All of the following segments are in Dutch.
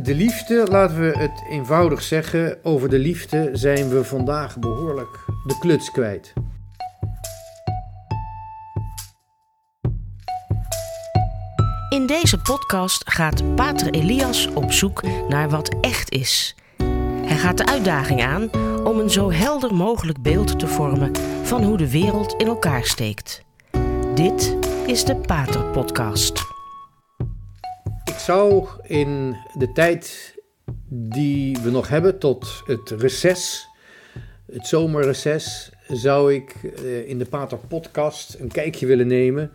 De liefde, laten we het eenvoudig zeggen, over de liefde zijn we vandaag behoorlijk de kluts kwijt. In deze podcast gaat Pater Elias op zoek naar wat echt is. Hij gaat de uitdaging aan om een zo helder mogelijk beeld te vormen van hoe de wereld in elkaar steekt. Dit is de Pater Podcast. Ik zou in de tijd die we nog hebben tot het reces, het zomerreces, zou ik eh, in de Pater Podcast een kijkje willen nemen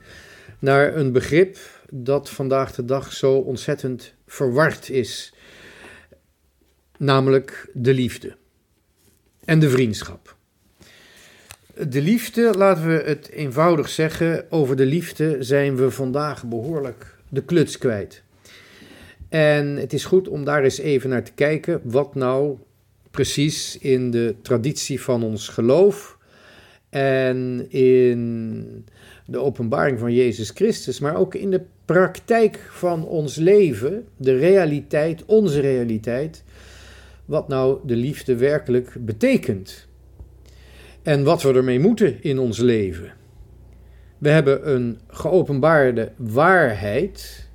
naar een begrip dat vandaag de dag zo ontzettend verward is, namelijk de liefde en de vriendschap. De liefde, laten we het eenvoudig zeggen, over de liefde zijn we vandaag behoorlijk de kluts kwijt. En het is goed om daar eens even naar te kijken wat nou precies in de traditie van ons geloof en in de openbaring van Jezus Christus, maar ook in de praktijk van ons leven, de realiteit, onze realiteit, wat nou de liefde werkelijk betekent. En wat we ermee moeten in ons leven. We hebben een geopenbaarde waarheid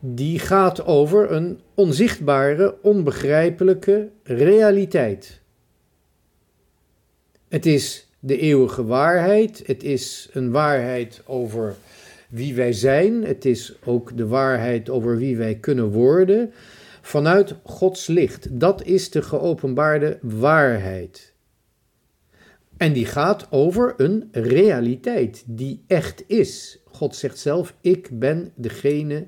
die gaat over een onzichtbare, onbegrijpelijke realiteit. Het is de eeuwige waarheid, het is een waarheid over wie wij zijn, het is ook de waarheid over wie wij kunnen worden, vanuit Gods licht. Dat is de geopenbaarde waarheid. En die gaat over een realiteit die echt is. God zegt zelf: Ik ben degene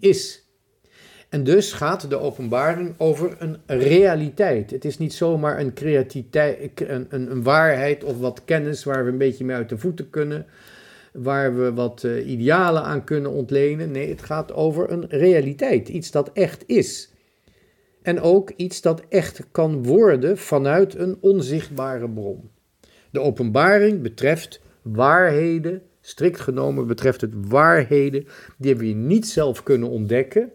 is. En dus gaat de openbaring over een realiteit. Het is niet zomaar een creativiteit, een, een, een waarheid of wat kennis waar we een beetje mee uit de voeten kunnen, waar we wat uh, idealen aan kunnen ontlenen. Nee, het gaat over een realiteit, iets dat echt is. En ook iets dat echt kan worden vanuit een onzichtbare bron. De openbaring betreft waarheden, strikt genomen betreft het waarheden die we niet zelf kunnen ontdekken,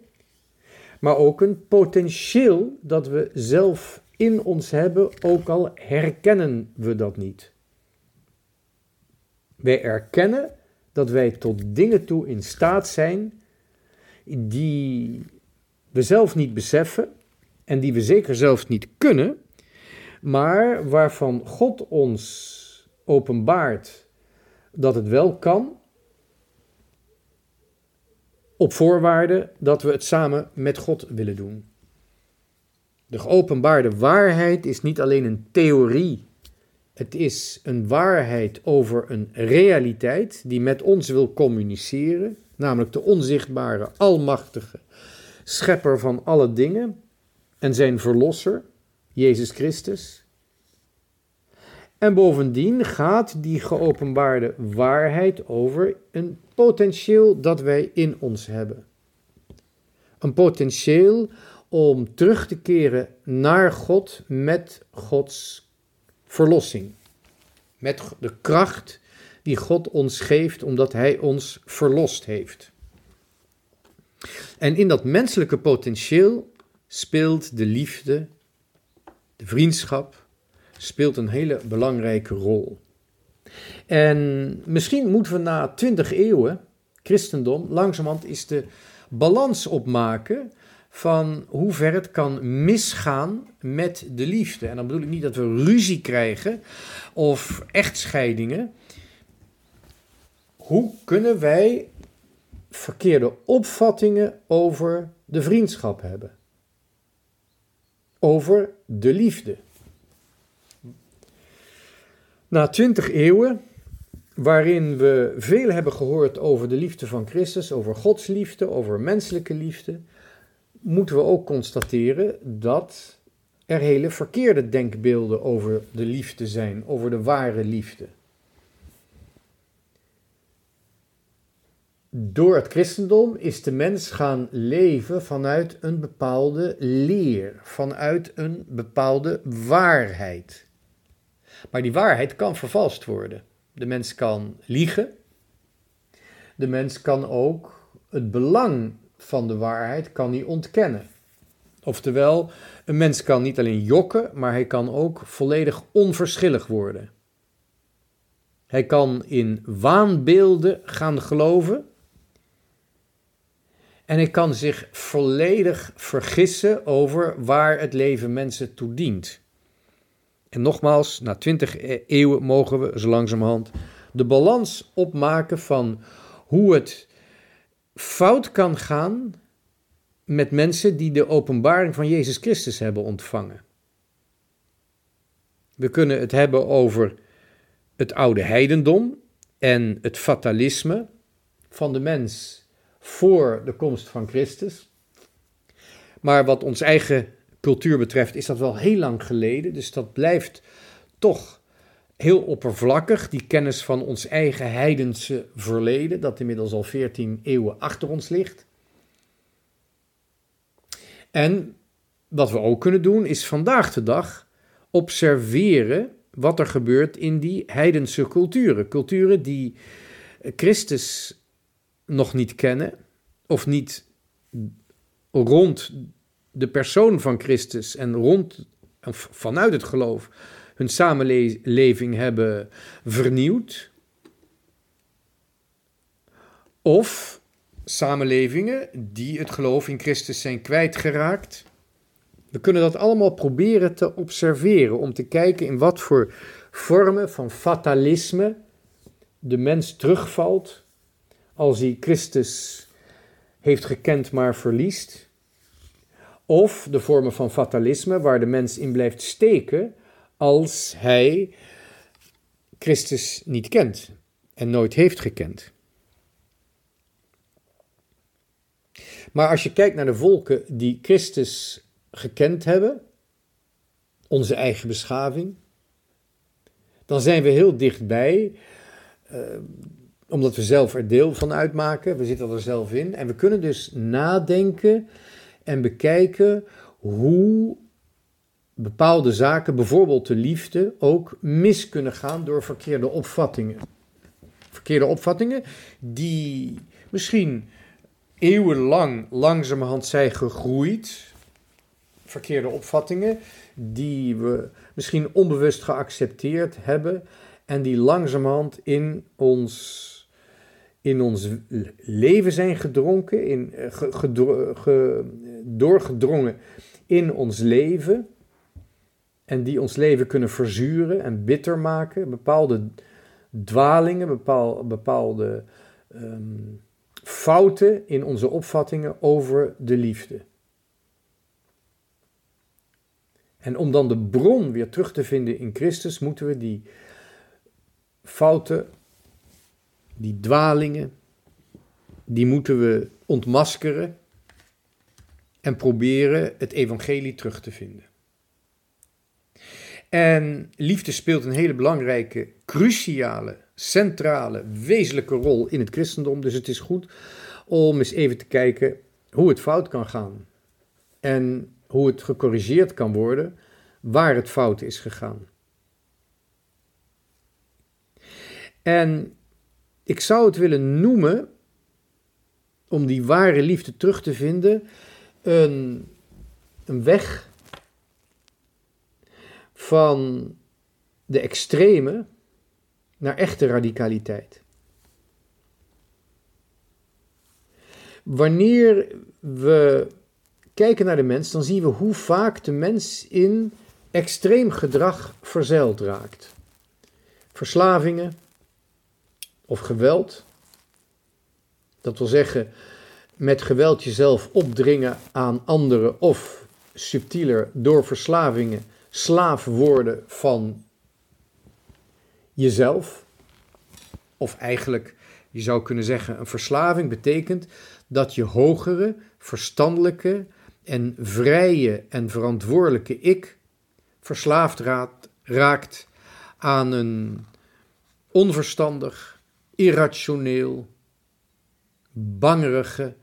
maar ook een potentieel dat we zelf in ons hebben, ook al herkennen we dat niet. Wij erkennen dat wij tot dingen toe in staat zijn die we zelf niet beseffen en die we zeker zelf niet kunnen, maar waarvan God ons openbaart dat het wel kan, op voorwaarde dat we het samen met God willen doen. De geopenbaarde waarheid is niet alleen een theorie, het is een waarheid over een realiteit die met ons wil communiceren, namelijk de onzichtbare, almachtige schepper van alle dingen en zijn verlosser, Jezus Christus. En bovendien gaat die geopenbaarde waarheid over een potentieel dat wij in ons hebben. Een potentieel om terug te keren naar God met Gods verlossing. Met de kracht die God ons geeft omdat Hij ons verlost heeft. En in dat menselijke potentieel speelt de liefde, de vriendschap, speelt een hele belangrijke rol. En misschien moeten we na twintig eeuwen christendom langzamerhand is de balans opmaken van hoe ver het kan misgaan met de liefde. En dan bedoel ik niet dat we ruzie krijgen of echtscheidingen. Hoe kunnen wij verkeerde opvattingen over de vriendschap hebben? Over de liefde. Na twintig eeuwen, waarin we veel hebben gehoord over de liefde van Christus, over Gods liefde, over menselijke liefde, moeten we ook constateren dat er hele verkeerde denkbeelden over de liefde zijn, over de ware liefde. Door het christendom is de mens gaan leven vanuit een bepaalde leer, vanuit een bepaalde waarheid. Maar die waarheid kan vervalst worden. De mens kan liegen. De mens kan ook het belang van de waarheid kan hij ontkennen. Oftewel, een mens kan niet alleen jokken, maar hij kan ook volledig onverschillig worden. Hij kan in waanbeelden gaan geloven. En hij kan zich volledig vergissen over waar het leven mensen toe dient. En nogmaals, na twintig eeuwen mogen we zo langzamerhand de balans opmaken van hoe het fout kan gaan met mensen die de openbaring van Jezus Christus hebben ontvangen. We kunnen het hebben over het oude heidendom en het fatalisme van de mens voor de komst van Christus. Maar wat ons eigen cultuur betreft is dat wel heel lang geleden, dus dat blijft toch heel oppervlakkig, die kennis van ons eigen heidense verleden, dat inmiddels al 14 eeuwen achter ons ligt. En wat we ook kunnen doen, is vandaag de dag observeren wat er gebeurt in die heidense culturen. Culturen die Christus nog niet kennen, of niet rond de persoon van Christus en rond, vanuit het geloof hun samenleving hebben vernieuwd. Of samenlevingen die het geloof in Christus zijn kwijtgeraakt. We kunnen dat allemaal proberen te observeren om te kijken in wat voor vormen van fatalisme de mens terugvalt als hij Christus heeft gekend maar verliest. Of de vormen van fatalisme waar de mens in blijft steken als hij Christus niet kent en nooit heeft gekend. Maar als je kijkt naar de volken die Christus gekend hebben, onze eigen beschaving, dan zijn we heel dichtbij, uh, omdat we zelf er deel van uitmaken. We zitten er zelf in. En we kunnen dus nadenken en bekijken hoe bepaalde zaken, bijvoorbeeld de liefde, ook mis kunnen gaan door verkeerde opvattingen. Verkeerde opvattingen die misschien eeuwenlang langzamerhand zijn gegroeid. Verkeerde opvattingen die we misschien onbewust geaccepteerd hebben en die langzamerhand in ons, in ons leven zijn gedronken, in, ge, doorgedrongen in ons leven en die ons leven kunnen verzuren en bitter maken. Bepaalde dwalingen, bepaalde, bepaalde ehm, fouten in onze opvattingen over de liefde. En om dan de bron weer terug te vinden in Christus, moeten we die fouten, die dwalingen, die moeten we ontmaskeren en proberen het evangelie terug te vinden. En liefde speelt een hele belangrijke, cruciale, centrale, wezenlijke rol in het christendom. Dus het is goed om eens even te kijken hoe het fout kan gaan. En hoe het gecorrigeerd kan worden waar het fout is gegaan. En ik zou het willen noemen, om die ware liefde terug te vinden, een, een weg van de extreme naar echte radicaliteit. Wanneer we kijken naar de mens, dan zien we hoe vaak de mens in extreem gedrag verzeild raakt. Verslavingen of geweld. Dat wil zeggen, met geweld jezelf opdringen aan anderen of subtieler door verslavingen slaaf worden van jezelf. Of eigenlijk, je zou kunnen zeggen, een verslaving betekent dat je hogere, verstandelijke en vrije en verantwoordelijke ik verslaafd raakt aan een onverstandig, irrationeel, bangerige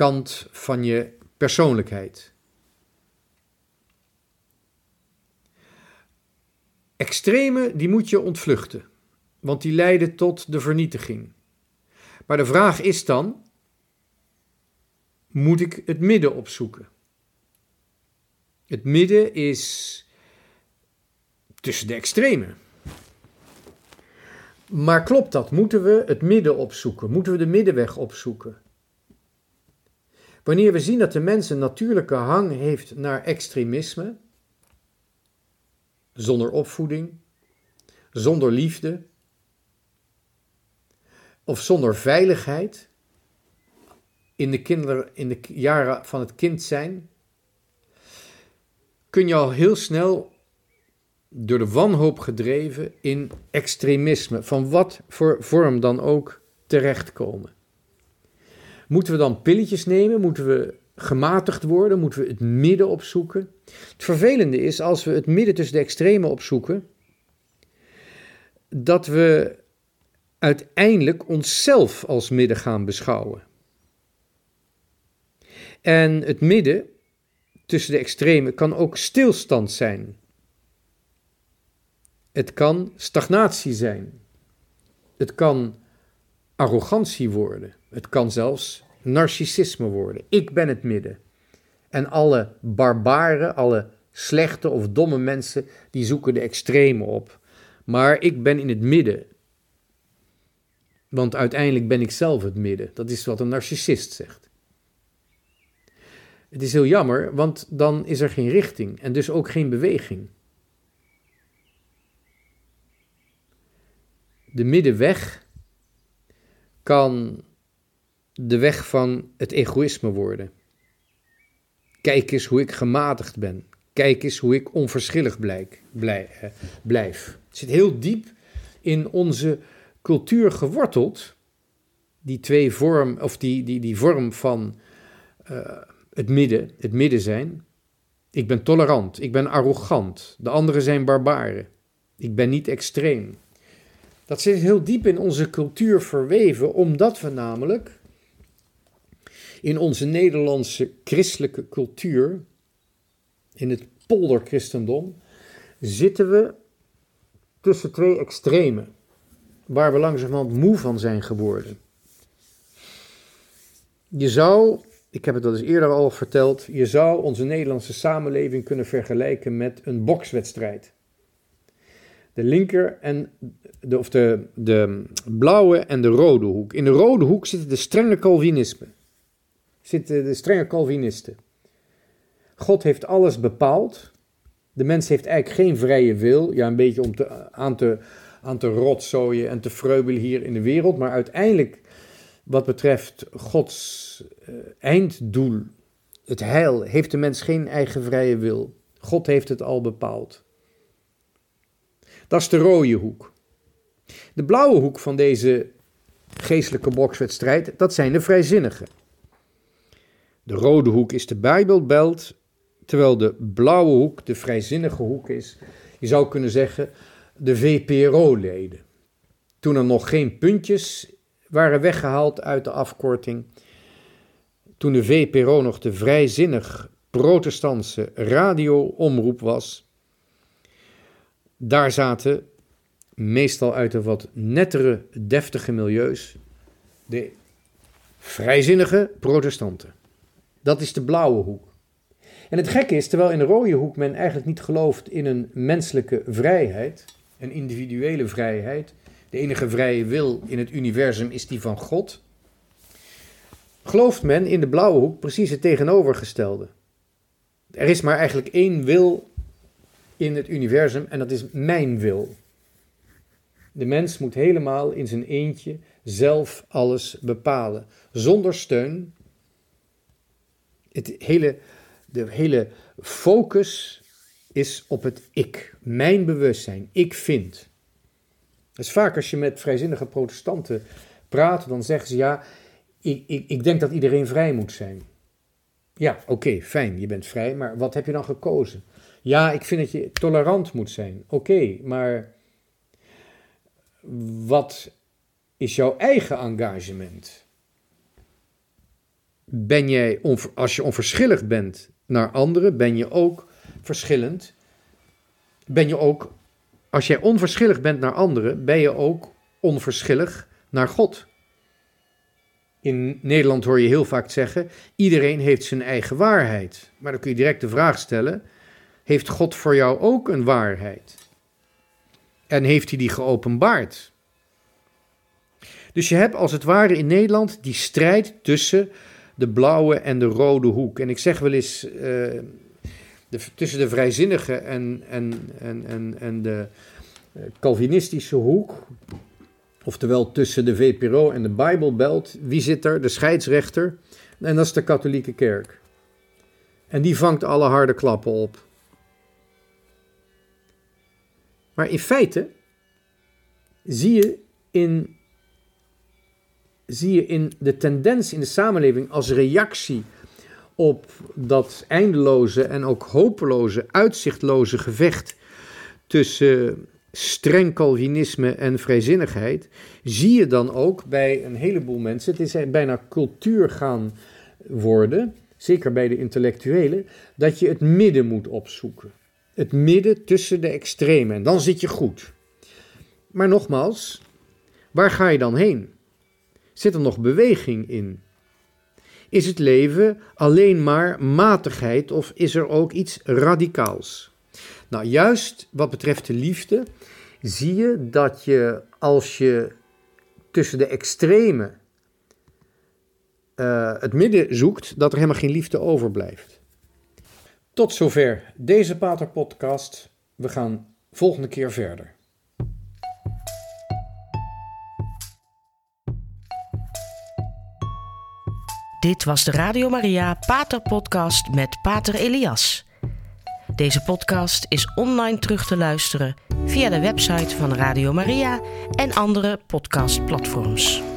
kant van je persoonlijkheid. Extreme, die moet je ontvluchten, want die leiden tot de vernietiging. Maar de vraag is dan, moet ik het midden opzoeken. Het midden is tussen de extremen. Maar klopt dat? Moeten we het midden opzoeken? Moeten we de middenweg opzoeken? Wanneer we zien dat de mens een natuurlijke hang heeft naar extremisme, zonder opvoeding, zonder liefde of zonder veiligheid in de, kinderen, in de jaren van het kind zijn, kun je al heel snel door de wanhoop gedreven in extremisme, van wat voor vorm dan ook, terechtkomen. Moeten we dan pilletjes nemen? Moeten we gematigd worden? Moeten we het midden opzoeken? Het vervelende is, als we het midden tussen de extremen opzoeken, dat we uiteindelijk onszelf als midden gaan beschouwen. En het midden tussen de extremen kan ook stilstand zijn. Het kan stagnatie zijn. Het kan arrogantie worden. Het kan zelfs narcissisme worden. Ik ben het midden. En alle barbaren, alle slechte of domme mensen, die zoeken de extreme op. Maar ik ben in het midden. Want uiteindelijk ben ik zelf het midden. Dat is wat een narcissist zegt. Het is heel jammer, want dan is er geen richting en dus ook geen beweging. De middenweg kan de weg van het egoïsme worden. Kijk eens hoe ik gematigd ben. Kijk eens hoe ik onverschillig blij, blijf. Het zit heel diep in onze cultuur geworteld. Die twee vorm, of die, die, die vorm van uh, het midden, het midden zijn. Ik ben tolerant, ik ben arrogant. De anderen zijn barbaren. Ik ben niet extreem. Dat zit heel diep in onze cultuur verweven, omdat we namelijk in onze Nederlandse christelijke cultuur, in het polderchristendom, zitten we tussen twee extremen, waar we langzamerhand moe van zijn geworden. Je zou, ik heb het al eens eerder al verteld, je zou onze Nederlandse samenleving kunnen vergelijken met een bokswedstrijd. De linker en de, of de, de blauwe en de rode hoek. In de rode hoek zitten de strenge Calvinismen zitten de strenge Calvinisten. God heeft alles bepaald. De mens heeft eigenlijk geen vrije wil. Ja, een beetje om te, aan, te, aan te rotzooien en te vreubelen hier in de wereld. Maar uiteindelijk, wat betreft Gods uh, einddoel, het heil, heeft de mens geen eigen vrije wil. God heeft het al bepaald. Dat is de rode hoek. De blauwe hoek van deze geestelijke bokswedstrijd, dat zijn de vrijzinnigen. De rode hoek is de Bijbelbelt, terwijl de blauwe hoek de vrijzinnige hoek is. Je zou kunnen zeggen de VPRO-leden. Toen er nog geen puntjes waren weggehaald uit de afkorting. Toen de VPRO nog de vrijzinnig protestantse radio-omroep was. Daar zaten, meestal uit de wat nettere, deftige milieus, de vrijzinnige protestanten. Dat is de blauwe hoek. En het gekke is, terwijl in de rode hoek men eigenlijk niet gelooft in een menselijke vrijheid, een individuele vrijheid, de enige vrije wil in het universum is die van God, gelooft men in de blauwe hoek precies het tegenovergestelde. Er is maar eigenlijk één wil in het universum en dat is mijn wil. De mens moet helemaal in zijn eentje zelf alles bepalen, zonder steun het hele, de hele focus is op het ik, mijn bewustzijn, ik vind. Dus vaak als je met vrijzinnige protestanten praat, dan zeggen ze ja, ik, ik, ik denk dat iedereen vrij moet zijn. Ja, oké, fijn, je bent vrij, maar wat heb je dan gekozen? Ja, ik vind dat je tolerant moet zijn. Oké, maar wat is jouw eigen engagement? ben jij, als je onverschillig bent naar anderen, ben je ook verschillend. Ben je ook, als jij onverschillig bent naar anderen, ben je ook onverschillig naar God. In Nederland hoor je heel vaak zeggen: iedereen heeft zijn eigen waarheid. Maar dan kun je direct de vraag stellen: heeft God voor jou ook een waarheid? En heeft hij die geopenbaard? Dus je hebt als het ware in Nederland die strijd tussen de blauwe en de rode hoek. En ik zeg wel eens, de, tussen de vrijzinnige en, en, en, en, en de eh, Calvinistische hoek, oftewel tussen de VPRO en de Bijbelbelt, wie zit er? De scheidsrechter. En dat is de katholieke kerk. En die vangt alle harde klappen op. Maar in feite zie je in, zie je in de tendens in de samenleving als reactie op dat eindeloze en ook hopeloze, uitzichtloze gevecht tussen streng Calvinisme en vrijzinnigheid, zie je dan ook bij een heleboel mensen, het is bijna cultuur gaan worden, zeker bij de intellectuelen, dat je het midden moet opzoeken. Het midden tussen de extremen. En dan zit je goed. Maar nogmaals, waar ga je dan heen? Zit er nog beweging in? Is het leven alleen maar matigheid of is er ook iets radicaals? Nou, juist wat betreft de liefde zie je dat je als je tussen de extremen uh, het midden zoekt, dat er helemaal geen liefde overblijft. Tot zover deze Pater-podcast. We gaan volgende keer verder. Dit was de Radio Maria Pater Podcast met Pater Elias. Deze podcast is online terug te luisteren via de website van Radio Maria en andere podcastplatforms.